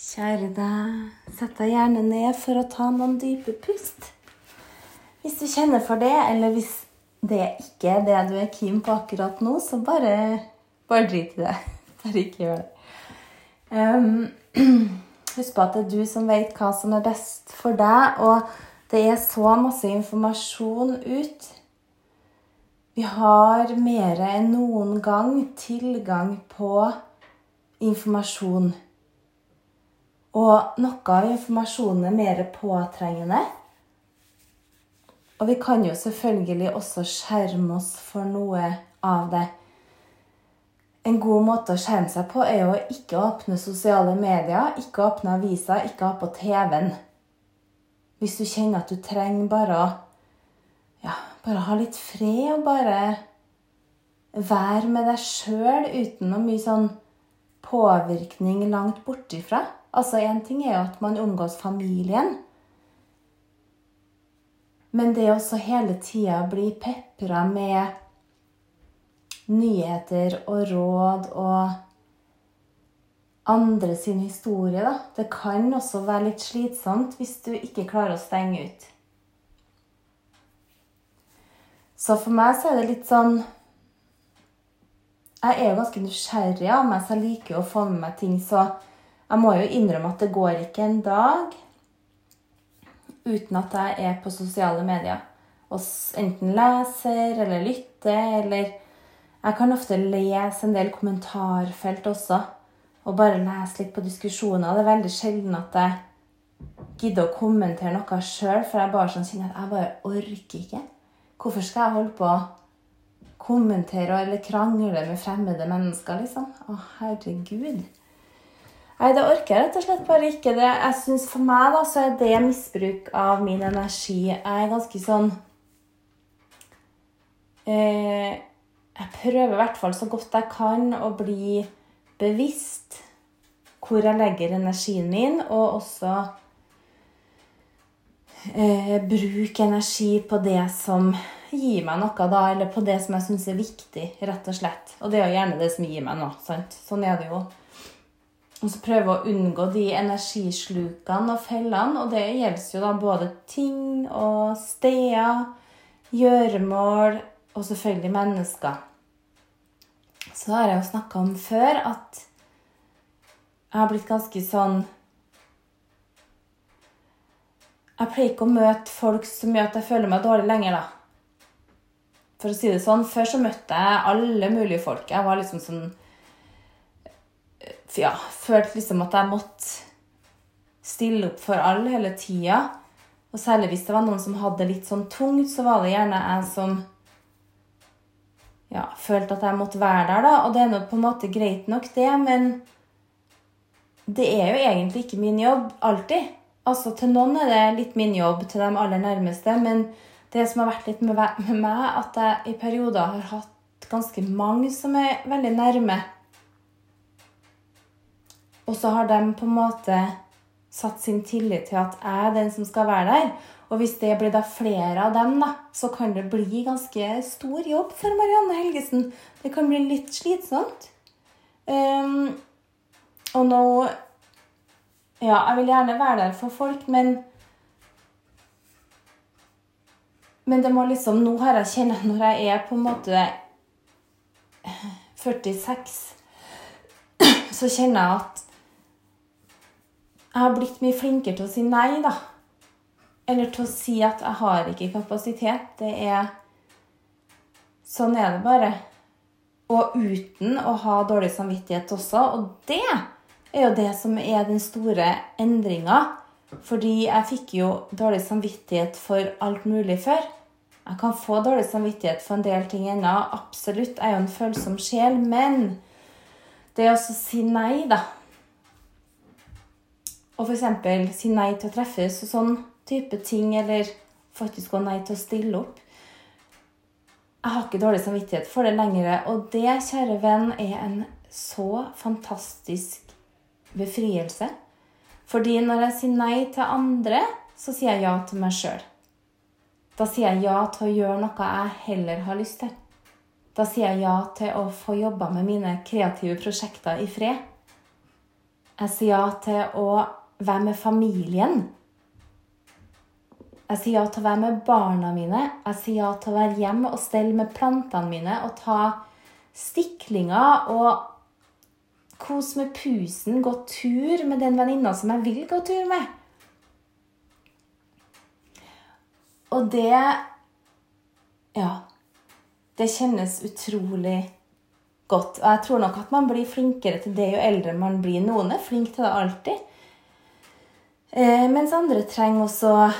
Kjære deg, sett deg gjerne ned for å ta noen dype pust. Hvis du kjenner for det, eller hvis det ikke er det du er keen på akkurat nå, så bare, bare drit i det. Bare ikke gjør det. Um, husk på at det er du som vet hva som er best for deg, og det er så masse informasjon ut. Vi har mer enn noen gang tilgang på informasjon. Og noe av informasjonen er mer påtrengende. Og vi kan jo selvfølgelig også skjerme oss for noe av det. En god måte å skjerme seg på er å ikke åpne sosiale medier, ikke åpne aviser, ikke ha på TV-en. Hvis du kjenner at du trenger bare å ja, bare ha litt fred og bare være med deg sjøl uten noe mye sånn påvirkning langt bortifra. Altså, Én ting er jo at man omgås familien. Men det er også hele tida bli pepra med nyheter og råd og andre sin historie, da. Det kan også være litt slitsomt hvis du ikke klarer å stenge ut. Så for meg så er det litt sånn Jeg er jo ganske nysgjerrig av meg, så jeg liker jo å få med meg ting. Så jeg må jo innrømme at det går ikke en dag uten at jeg er på sosiale medier og enten leser eller lytter eller Jeg kan ofte lese en del kommentarfelt også og bare lese litt på diskusjoner. Det er veldig sjelden at jeg gidder å kommentere noe sjøl, for jeg bare sånn kjenner at jeg bare orker ikke. Hvorfor skal jeg holde på å kommentere eller krangle med fremmede mennesker, liksom? Å, herregud. Nei, det orker jeg rett og slett bare ikke. Det, jeg synes For meg da, så er det misbruk av min energi. Jeg er ganske sånn eh, Jeg prøver i hvert fall så godt jeg kan å bli bevisst hvor jeg legger energien min, og også eh, bruke energi på det som gir meg noe, da, eller på det som jeg syns er viktig, rett og slett. Og det er jo gjerne det som gir meg noe. sant? Sånn er det jo. Og så prøve å unngå de energislukene og fellene. Og det gjelder jo da både ting og steder, gjøremål og selvfølgelig mennesker. Så har jeg jo snakka om før at jeg har blitt ganske sånn Jeg pleier ikke å møte folk så mye at jeg føler meg dårlig lenger, da. For å si det sånn, Før så møtte jeg alle mulige folk. Jeg var liksom sånn ja, følte liksom at jeg måtte stille opp for alle hele tida. Og særlig hvis det var noen som hadde litt sånn tungt, så var det gjerne jeg som ja, følte at jeg måtte være der, da. Og det er nå på en måte greit nok, det, men det er jo egentlig ikke min jobb alltid. Altså, til noen er det litt min jobb, til de aller nærmeste, men det som har vært litt med meg, at jeg i perioder har hatt ganske mange som er veldig nærme og så har de på en måte satt sin tillit til at jeg er den som skal være der. Og hvis det blir da flere av dem, da, så kan det bli ganske stor jobb for Marianne Helgesen. Det kan bli litt slitsomt. Um, og nå Ja, jeg vil gjerne være der for folk, men Men det må liksom Nå har jeg kjent når jeg er på en måte 46, så kjenner jeg at jeg har blitt mye flinkere til å si nei, da. Eller til å si at jeg har ikke kapasitet. Det er Sånn er det bare. Og uten å ha dårlig samvittighet også. Og det er jo det som er den store endringa. Fordi jeg fikk jo dårlig samvittighet for alt mulig før. Jeg kan få dårlig samvittighet for en del ting ennå. Absolutt. Jeg er jo en følsom sjel. Men det å si nei, da og f.eks. si nei til å treffes og sånn type ting, eller faktisk gå nei til å stille opp. Jeg har ikke dårlig samvittighet for det lenger. Og det, kjære venn, er en så fantastisk befrielse. Fordi når jeg sier nei til andre, så sier jeg ja til meg sjøl. Da sier jeg ja til å gjøre noe jeg heller har lyst til. Da sier jeg ja til å få jobba med mine kreative prosjekter i fred. Jeg sier ja til å være med familien. Jeg sier ja til å være med barna mine. Jeg sier ja til å være hjemme og stelle med plantene mine og ta stiklinger og kose med pusen, gå tur med den venninna som jeg vil gå tur med. Og det Ja. Det kjennes utrolig godt. Og jeg tror nok at man blir flinkere til det jo eldre man blir. Noen er flinke til det alltid. Eh, mens andre trenger også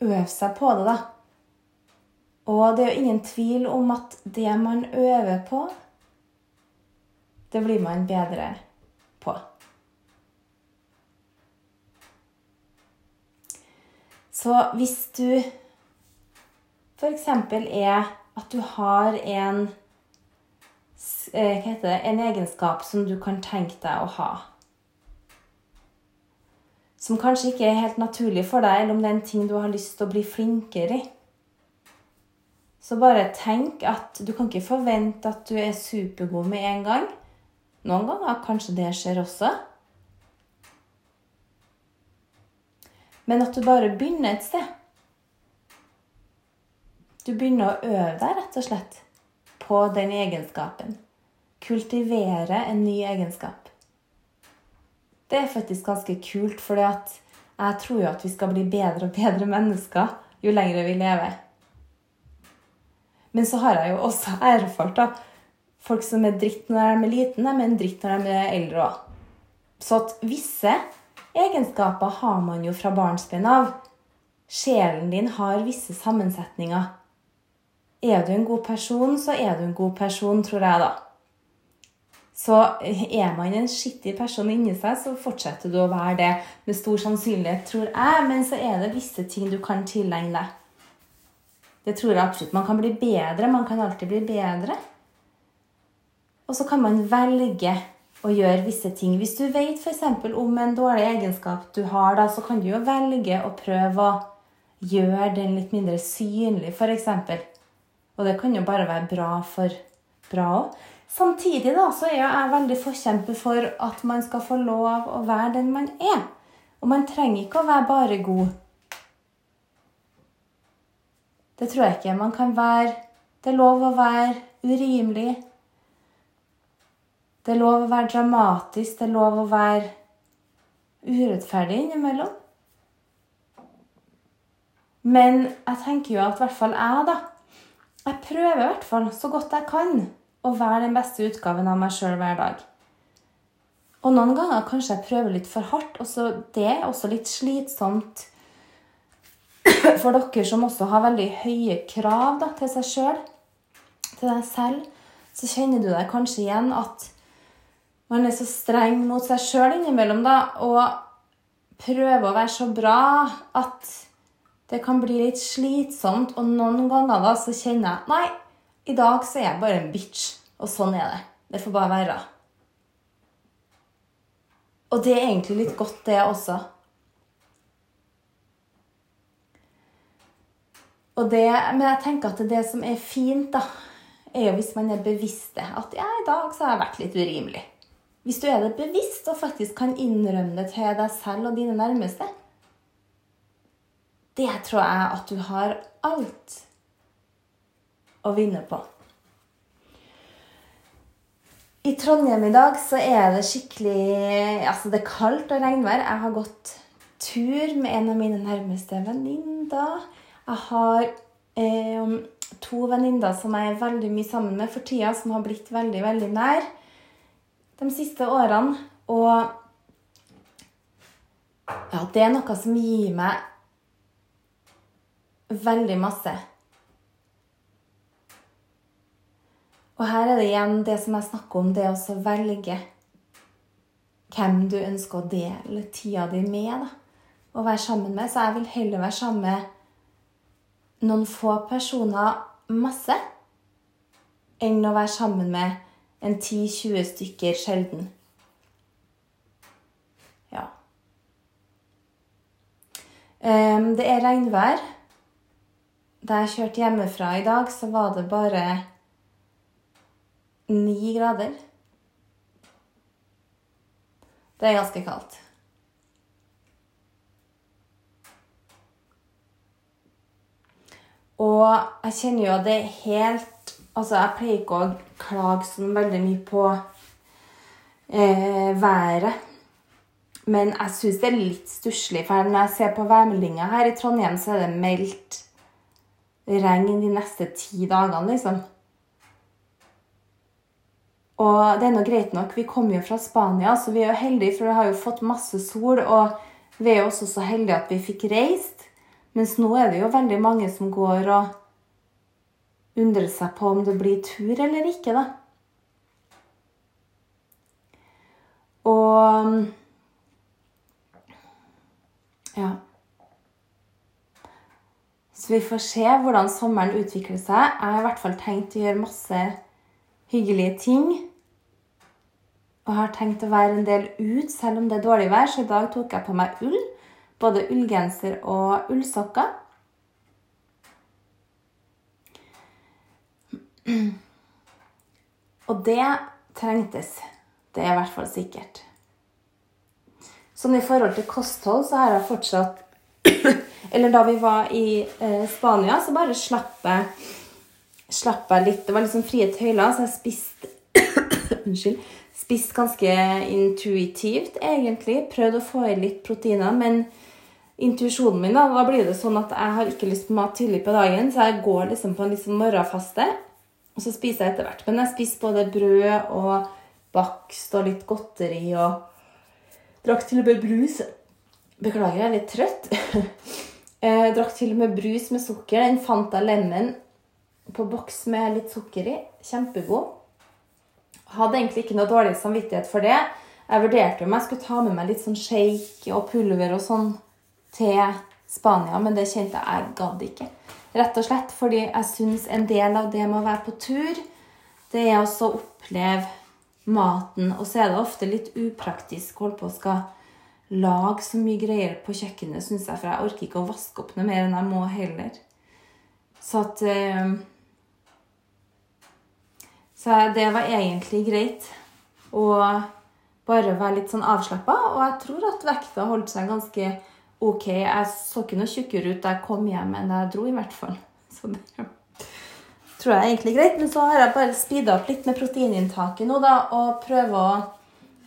øve seg på det, da. Og det er jo ingen tvil om at det man øver på, det blir man bedre på. Så hvis du f.eks. er at du har en eh, hva heter det, en egenskap som du kan tenke deg å ha. Som kanskje ikke er helt naturlig for deg, eller om det er en ting du har lyst til å bli flinkere i. Så bare tenk at du kan ikke forvente at du er supergod med en gang. Noen ganger kanskje det skjer også. Men at du bare begynner et sted. Du begynner å øve deg rett og slett på den egenskapen. Kultivere en ny egenskap. Det er faktisk ganske kult, for jeg tror jo at vi skal bli bedre og bedre mennesker jo lenger vi lever. Men så har jeg jo også erfart da, folk som er dritt når de er liten, men er dritt når de er eldre òg. Så at visse egenskaper har man jo fra barnsben av. Sjelen din har visse sammensetninger. Er du en god person, så er du en god person, tror jeg, da. Så er man en skittig person inni seg, så fortsetter du å være det med stor sannsynlighet, tror jeg. Men så er det visse ting du kan tilegne deg. Det tror jeg absolutt. Man kan bli bedre. Man kan alltid bli bedre. Og så kan man velge å gjøre visse ting. Hvis du vet f.eks. om en dårlig egenskap du har, da, så kan du jo velge å prøve å gjøre den litt mindre synlig, f.eks. Og det kan jo bare være bra for bra òg. Samtidig da, så er jeg veldig forkjemper for at man skal få lov å være den man er. Og man trenger ikke å være bare god. Det tror jeg ikke. Man kan være Det er lov å være urimelig. Det er lov å være dramatisk. Det er lov å være urettferdig innimellom. Men jeg tenker jo at i hvert fall jeg, da jeg prøver i hvert fall så godt jeg kan å være den beste utgaven av meg sjøl hver dag. Og noen ganger kanskje jeg prøver litt for hardt. og Det er også litt slitsomt for dere som også har veldig høye krav da, til seg sjøl, til deg selv. Så kjenner du deg kanskje igjen at man er så streng mot seg sjøl innimellom da, og prøver å være så bra at det kan bli litt slitsomt, og noen ganger da så kjenner jeg Nei, i dag så er jeg bare en bitch. Og sånn er det. Det får bare være. Og det er egentlig litt godt, det også. Og det, men jeg tenker at det som er fint, da, er jo hvis man er bevisst det. At ja, i dag så har jeg vært litt urimelig. Hvis du er det bevisst og faktisk kan innrømme det til deg selv og dine nærmeste, det tror jeg at du har alt å vinne på. I Trondheim i dag så er det skikkelig Altså, det er kaldt og regnvær. Jeg har gått tur med en av mine nærmeste venninner. Jeg har eh, to venninner som jeg er veldig mye sammen med for tida, som har blitt veldig, veldig nær de siste årene. Og ja, det er noe som gir meg veldig masse. Og her er det igjen det som jeg snakker om, det å velge hvem du ønsker å dele tida di med. da, Og være sammen med. Så jeg vil heller være sammen med noen få personer masse enn å være sammen med en 10-20 stykker sjelden. Ja. Det er regnvær. Da jeg kjørte hjemmefra i dag, så var det bare ni grader. Det er ganske kaldt. Og jeg kjenner jo at det er helt Altså, jeg pleier ikke å klage sånn veldig mye på eh, været. Men jeg syns det er litt stusslig, for når jeg ser på værmeldinga her i Trondheim, så er det meldt regn de neste ti dagene, liksom. Og det er nå greit nok, vi kommer jo fra Spania, så vi er jo heldige, for vi har jo fått masse sol. Og vi er jo også så heldige at vi fikk reist. Mens nå er det jo veldig mange som går og undrer seg på om det blir tur eller ikke, da. Og Ja. Så vi får se hvordan sommeren utvikler seg. Jeg har i hvert fall tenkt å gjøre masse hyggelige ting. Og har tenkt å være en del ut selv om det er dårlig vær, så i dag tok jeg på meg ull. Både ullgenser og ullsokker. Og det trengtes. Det er i hvert fall sikkert. Sånn i forhold til kosthold så har jeg fortsatt Eller da vi var i eh, Spania, så bare slapp jeg, slapp jeg litt. Det var liksom frie tøyler, så jeg spiste Unnskyld. Spiste ganske intuitivt, egentlig. Prøvde å få i litt proteiner, men intuisjonen min, da, da blir det sånn at jeg har ikke lyst på mat tidlig på dagen, så jeg går liksom på en liksom morgenfaste. Og så spiser jeg etter hvert. Men jeg spiser både brød og bakst og litt godteri og Drakk til og med brus. Beklager, jeg er litt trøtt. jeg drakk til og med brus med sukker. Den fant jeg lemon på boks med litt sukker i. Kjempegod. Hadde egentlig ikke noe dårlig samvittighet for det. Jeg vurderte om jeg skulle ta med meg litt sånn shake og pulver og sånn til Spania, men det kjente jeg jeg gadd ikke. Rett og slett fordi jeg syns en del av det med å være på tur, det er også å oppleve maten. Og så er det ofte litt upraktisk å holde på å skal lage så mye greier på kjøkkenet, syns jeg, for jeg orker ikke å vaske opp noe mer enn jeg må heller. Så at eh, Så det var egentlig greit å bare være litt sånn avslappa, og jeg tror at vekta holdt seg ganske OK. Jeg så ikke noe tjukkere ut da jeg kom hjem enn da jeg dro, i hvert fall. Så det tror jeg er egentlig greit. Men så har jeg bare speeda opp litt med proteininntaket nå, da, og prøver å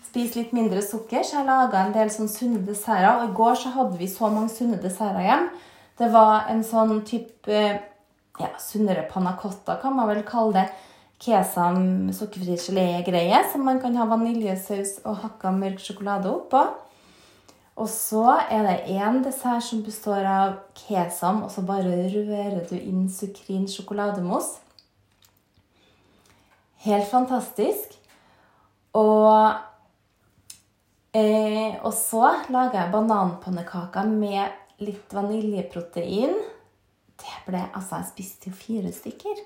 spise litt mindre sukker. Så jeg laga en del sånn sunne desserter. Og i går så hadde vi så mange sunne desserter hjem. Det var en sånn type ja, sunnere panna cotta, kan man vel kalle det. Kesam sukkerfri gelé-greie som man kan ha vaniljesaus og hakka mørk sjokolade oppå. Og så er det én dessert som består av kesam, og så bare rører du inn sukrin sjokolademousse. Helt fantastisk. Og, eh, og så lager jeg bananpannekaker med litt vaniljeprotein. Det ble Altså, jeg spiste jo fire stykker.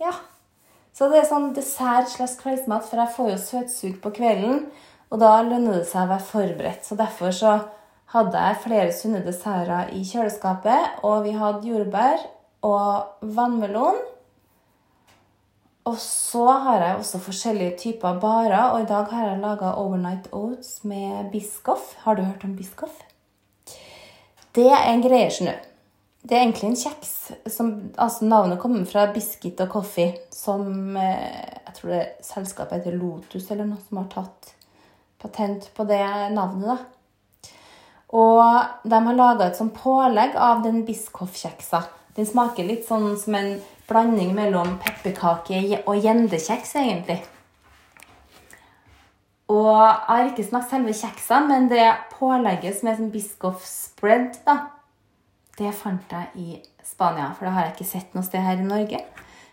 Ja. Så det er sånn dessert slags kveldsmat, for jeg får jo søtsug på kvelden. Og da lønner det seg å være forberedt. Så derfor så hadde jeg flere sunne desserter i kjøleskapet. Og vi hadde jordbær og vannmelon. Og så har jeg også forskjellige typer barer. Og i dag har jeg laga overnight oats med biskoff. Har du hørt om biskoff? Det er en greie, skjønner du. Det er egentlig en kjeks. Som, altså Navnet kommer fra Biscuit og Coffee, som eh, jeg tror det selskapet heter Lotus eller noe som har tatt patent på det navnet. da. Og de har laga et sånn pålegg av den Biscoff-kjeksa. Den smaker litt sånn som en blanding mellom pepperkake og gjendekjeks, egentlig. Og jeg har ikke smakt selve kjeksa, men det pålegget som er sånn Biscoff spread, da, det fant jeg i Spania. For det har jeg ikke sett noe sted her i Norge.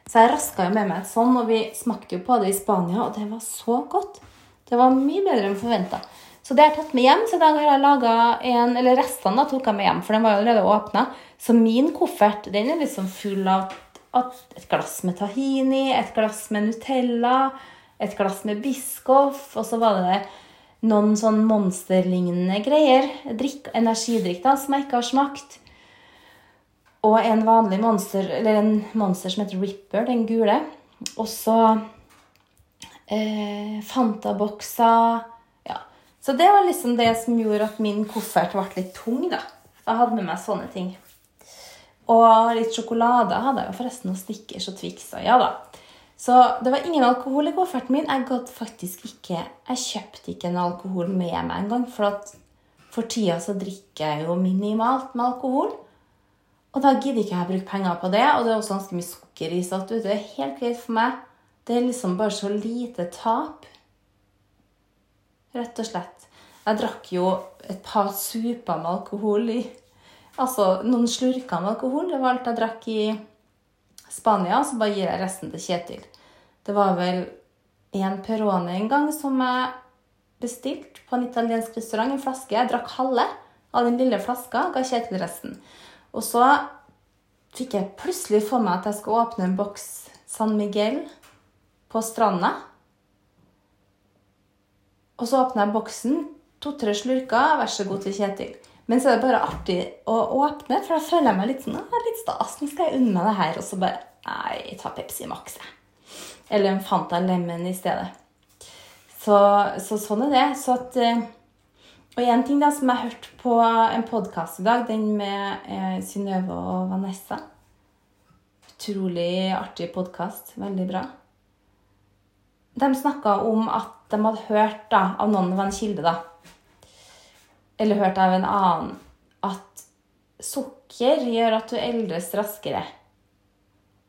Så jeg raska jo med meg et sånn, og vi smakte jo på det i Spania, og det var så godt. Det var mye bedre enn forventa. Så det har jeg tatt med hjem. Så i har jeg laga en Eller restene da tok jeg med hjem, for den var jo allerede åpna. Så min koffert den er liksom full av et glass med tahini, et glass med Nutella, et glass med Biscoff, og så var det noen sånn monsterlignende greier. Drikk, energidrikk da, som jeg ikke har smakt. Og en vanlig monster, eller en monster som heter Ripper, den gule. Og så eh, Fanta-bokser. Ja, Så det var liksom det som gjorde at min koffert ble litt tung, da. Jeg hadde med meg sånne ting. Og litt sjokolade hadde jeg jo forresten, og Snickers og Twix og ja da. Så det var ingen alkohol i kofferten min. Jeg gadd faktisk ikke Jeg kjøpte ikke en alkohol med meg engang. For at for tida så drikker jeg jo minimalt med alkohol. Og da gidder ikke jeg bruke penger på det. Og det er også ganske mye sukker i, så det er helt greit for meg. Det er liksom bare så lite tap. Rett og slett. Jeg drakk jo et par super med alkohol i Altså noen slurker med alkohol. Det var alt jeg drakk i Spania. Så bare gir jeg resten til Kjetil. Det var vel en Perone en gang som jeg bestilte på en italiensk restaurant. En flaske. Jeg drakk halve av den lille flaska, ga Kjetil resten. Og så fikk jeg plutselig for meg at jeg skulle åpne en boks San Miguel på stranda. Og så åpna jeg boksen, to-tre slurker, vær så god til Kjetil. Men så er det bare artig å åpne, for da føler jeg meg litt sånn litt stas. Nå skal jeg unne meg det her. Og så bare Nei, jeg tar Pepsi Max, jeg. Eller en Fanta Lemon i stedet. Så, så sånn er det. Så at eh, Og en ting da som jeg hørte på en podkast i dag, den med eh, Synnøve og Vanessa. Utrolig artig podkast. Veldig bra. De snakka om at de hadde hørt da, av noen, det var en kilde, da Eller hørt av en annen at sukker gjør at du eldes raskere.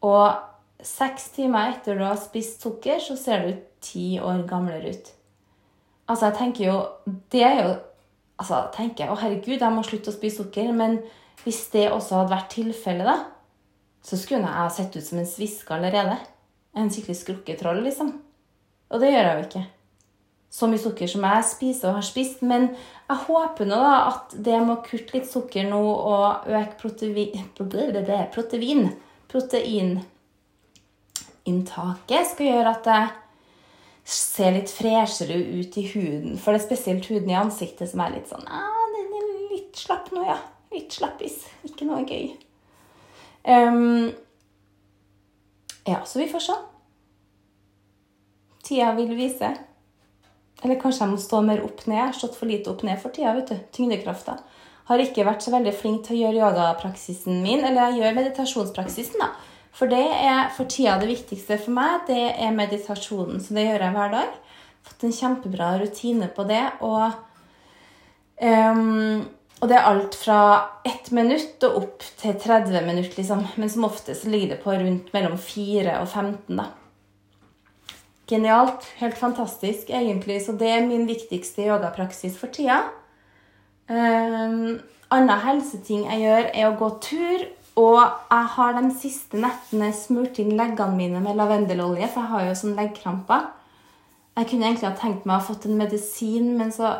Og seks timer etter du har spist sukker, så ser du ti år gamlere ut. Altså, jeg tenker jo Det er jo Altså, tenker jeg Å, herregud, jeg må slutte å spise sukker. Men hvis det også hadde vært tilfellet, da, så skulle jeg ha sett ut som en sviske allerede. En skikkelig skrukketroll, liksom. Og det gjør jeg jo ikke. Så mye sukker som jeg spiser og har spist. Men jeg håper nå da at det med å kutte litt sukker nå og øke protein, protein proteininntaket skal gjøre at jeg ser litt freshere ut i huden. For det er spesielt huden i ansiktet som er litt sånn ah, Den er litt slapp nå, ja. Litt slappis. Ikke noe gøy. Um, ja, så vi får se. Tida vil vise. Eller kanskje jeg må stå mer opp ned. Jeg har stått for lite opp ned for tida. vet du. Tyngdekrafta. Har ikke vært så veldig flink til å gjøre yogapraksisen min. Eller jeg gjør meditasjonspraksisen, da. For det er for tida det viktigste for meg. Det er meditasjonen. Så det gjør jeg hver dag. Fått en kjempebra rutine på det. Og, um, og det er alt fra ett minutt og opp til 30 minutter, liksom. Men som oftest ligger det på rundt mellom 4 og 15, da. Genialt. Helt fantastisk, egentlig. Så det er min viktigste yogapraksis for tida. Um, Anna helseting jeg gjør, er å gå tur og jeg har de siste nettene smurt inn leggene mine med lavendelolje, for jeg har jo sånn leggkramper. Jeg kunne egentlig ha tenkt meg å ha fått en medisin, men så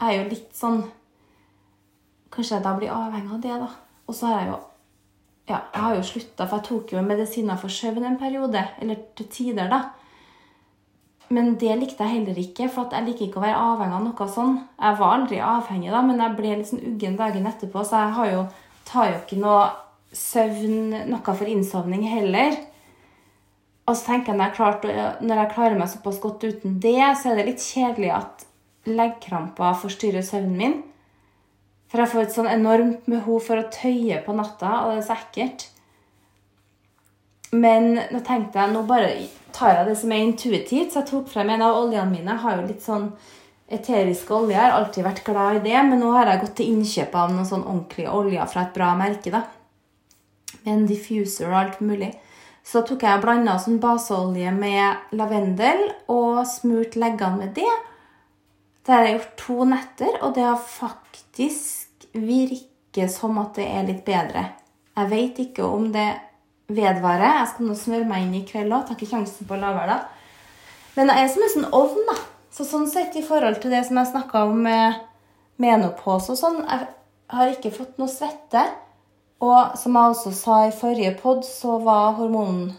er jeg jo litt sånn Kanskje jeg da blir avhengig av det, da. Og så har jeg jo ja, jeg har jo slutta, for jeg tok jo medisiner for søvn en periode. Eller til tider, da. Men det likte jeg heller ikke, for jeg liker ikke å være avhengig av noe sånn. Jeg var aldri avhengig, da, men jeg ble litt sånn uggen dagen etterpå, så jeg har jo, tar jo ikke noe søvn noe for innsovning heller. Og så tenker jeg når jeg, når jeg klarer meg såpass godt uten det, så er det litt kjedelig at leggkramper forstyrrer søvnen min. For jeg får et sånn enormt behov for å tøye på natta, og det er så ekkelt. Men nå tenkte jeg, nå bare tar jeg det som er intuitivt, så jeg tok frem en av oljene mine. Jeg har jo litt sånn eteriske oljer. Jeg har alltid vært glad i det, men nå har jeg gått til innkjøp av noen sånn ordentlige oljer fra et bra merke. da med en diffuser og alt mulig. Så tok jeg og blanda sånn baseolje med lavendel og smurt leggene med det. Det har jeg gjort to netter, og det har faktisk virket som at det er litt bedre. Jeg vet ikke om det vedvarer. Jeg skal nå smøre meg inn i kveld òg. Tar ikke sjansen på å la det. Men jeg er som en sånn ovn, da. Så sånn sett i forhold til det som jeg snakka om med menopause og sånn Jeg har ikke fått noe svette. Og som jeg også sa i forrige pod, så var hormon...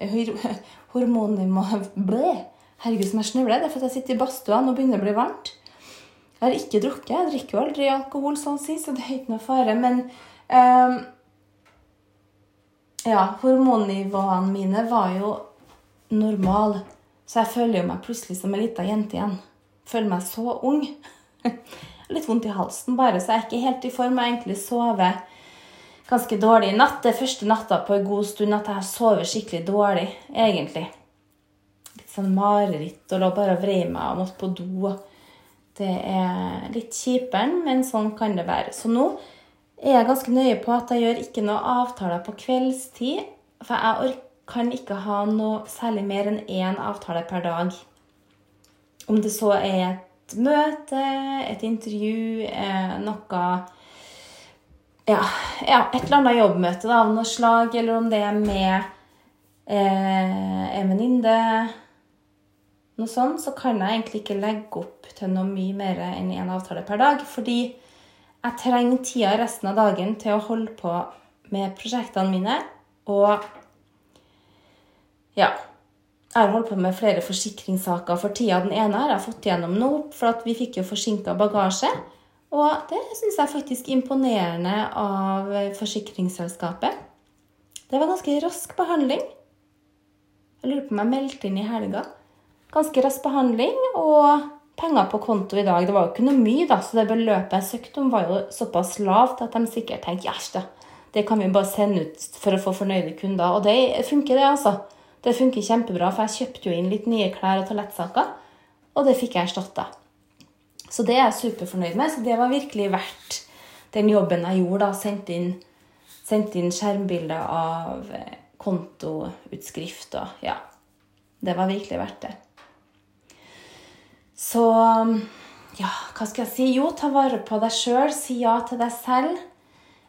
Hormonene Ble! Herregud, som jeg snøvler. Det er fordi jeg sitter i badstua. Nå begynner å bli varmt. Jeg har ikke drukket. Jeg drikker jo aldri alkohol, sånn si, så det er ikke noe fare. Men um, ja, hormonnivåene mine var jo normale. Så jeg føler jo meg plutselig som ei lita jente igjen. Føler meg så ung. Litt vondt i halsen bare, så jeg er ikke helt i form. Jeg egentlig sovet ganske dårlig i natt. Det er første natta på en god stund at jeg sover skikkelig dårlig, egentlig. Litt sånn mareritt og lå bare og vrei meg og måtte på do. Det er litt kjipere, men sånn kan det være. Så nå er jeg ganske nøye på at jeg gjør ikke noe avtaler på kveldstid. For jeg kan ikke ha noe særlig mer enn én avtale per dag. Om det så er et møte, et intervju, eh, noe ja, ja, et eller annet jobbmøte da, av noe slag, eller om det er med eh, en venninne Noe sånt, så kan jeg egentlig ikke legge opp til noe mye mer enn én avtale per dag. Fordi jeg trenger tida resten av dagen til å holde på med prosjektene mine. Og ja. Jeg har holdt på med flere forsikringssaker for tida. Den ene har jeg fått gjennom nå, for vi fikk jo forsinka bagasje. Og det syns jeg faktisk er imponerende av forsikringsselskapet. Det var ganske rask behandling. Jeg lurer på om jeg meldte inn i helga. Ganske rask behandling og penger på konto i dag. Det var jo ikke noe mye, da, så det beløpet jeg søkte om, var jo såpass lavt at de sikkert tenkte ja, det kan vi bare sende ut for å få fornøyde kunder. Og det funker, det, altså. Det funker kjempebra, for jeg kjøpte jo inn litt nye klær og toalettsaker, og det fikk jeg erstatta. Så det er jeg superfornøyd med. Så det var virkelig verdt den jobben jeg gjorde. da, Sendte inn, sendt inn skjermbilder av eh, kontoutskrift og ja. Det var virkelig verdt det. Så ja, hva skal jeg si? Jo, ta vare på deg sjøl. Si ja til deg selv.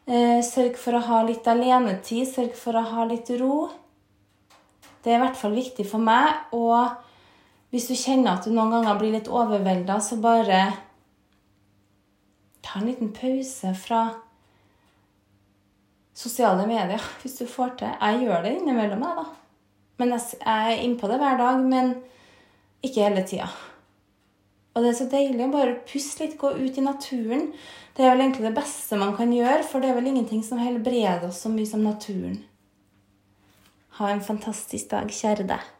Eh, sørg for å ha litt alenetid. Sørg for å ha litt ro. Det er i hvert fall viktig for meg. Og hvis du kjenner at du noen ganger blir litt overvelda, så bare ta en liten pause fra sosiale medier hvis du får til. Jeg gjør det innimellom, jeg, da. Men jeg er innpå det hver dag, men ikke hele tida. Og det er så deilig å bare puste litt, gå ut i naturen. Det er vel egentlig det beste man kan gjøre, for det er vel ingenting som helbreder oss så mye som naturen. Ha en fantastisk dag, kjære deg.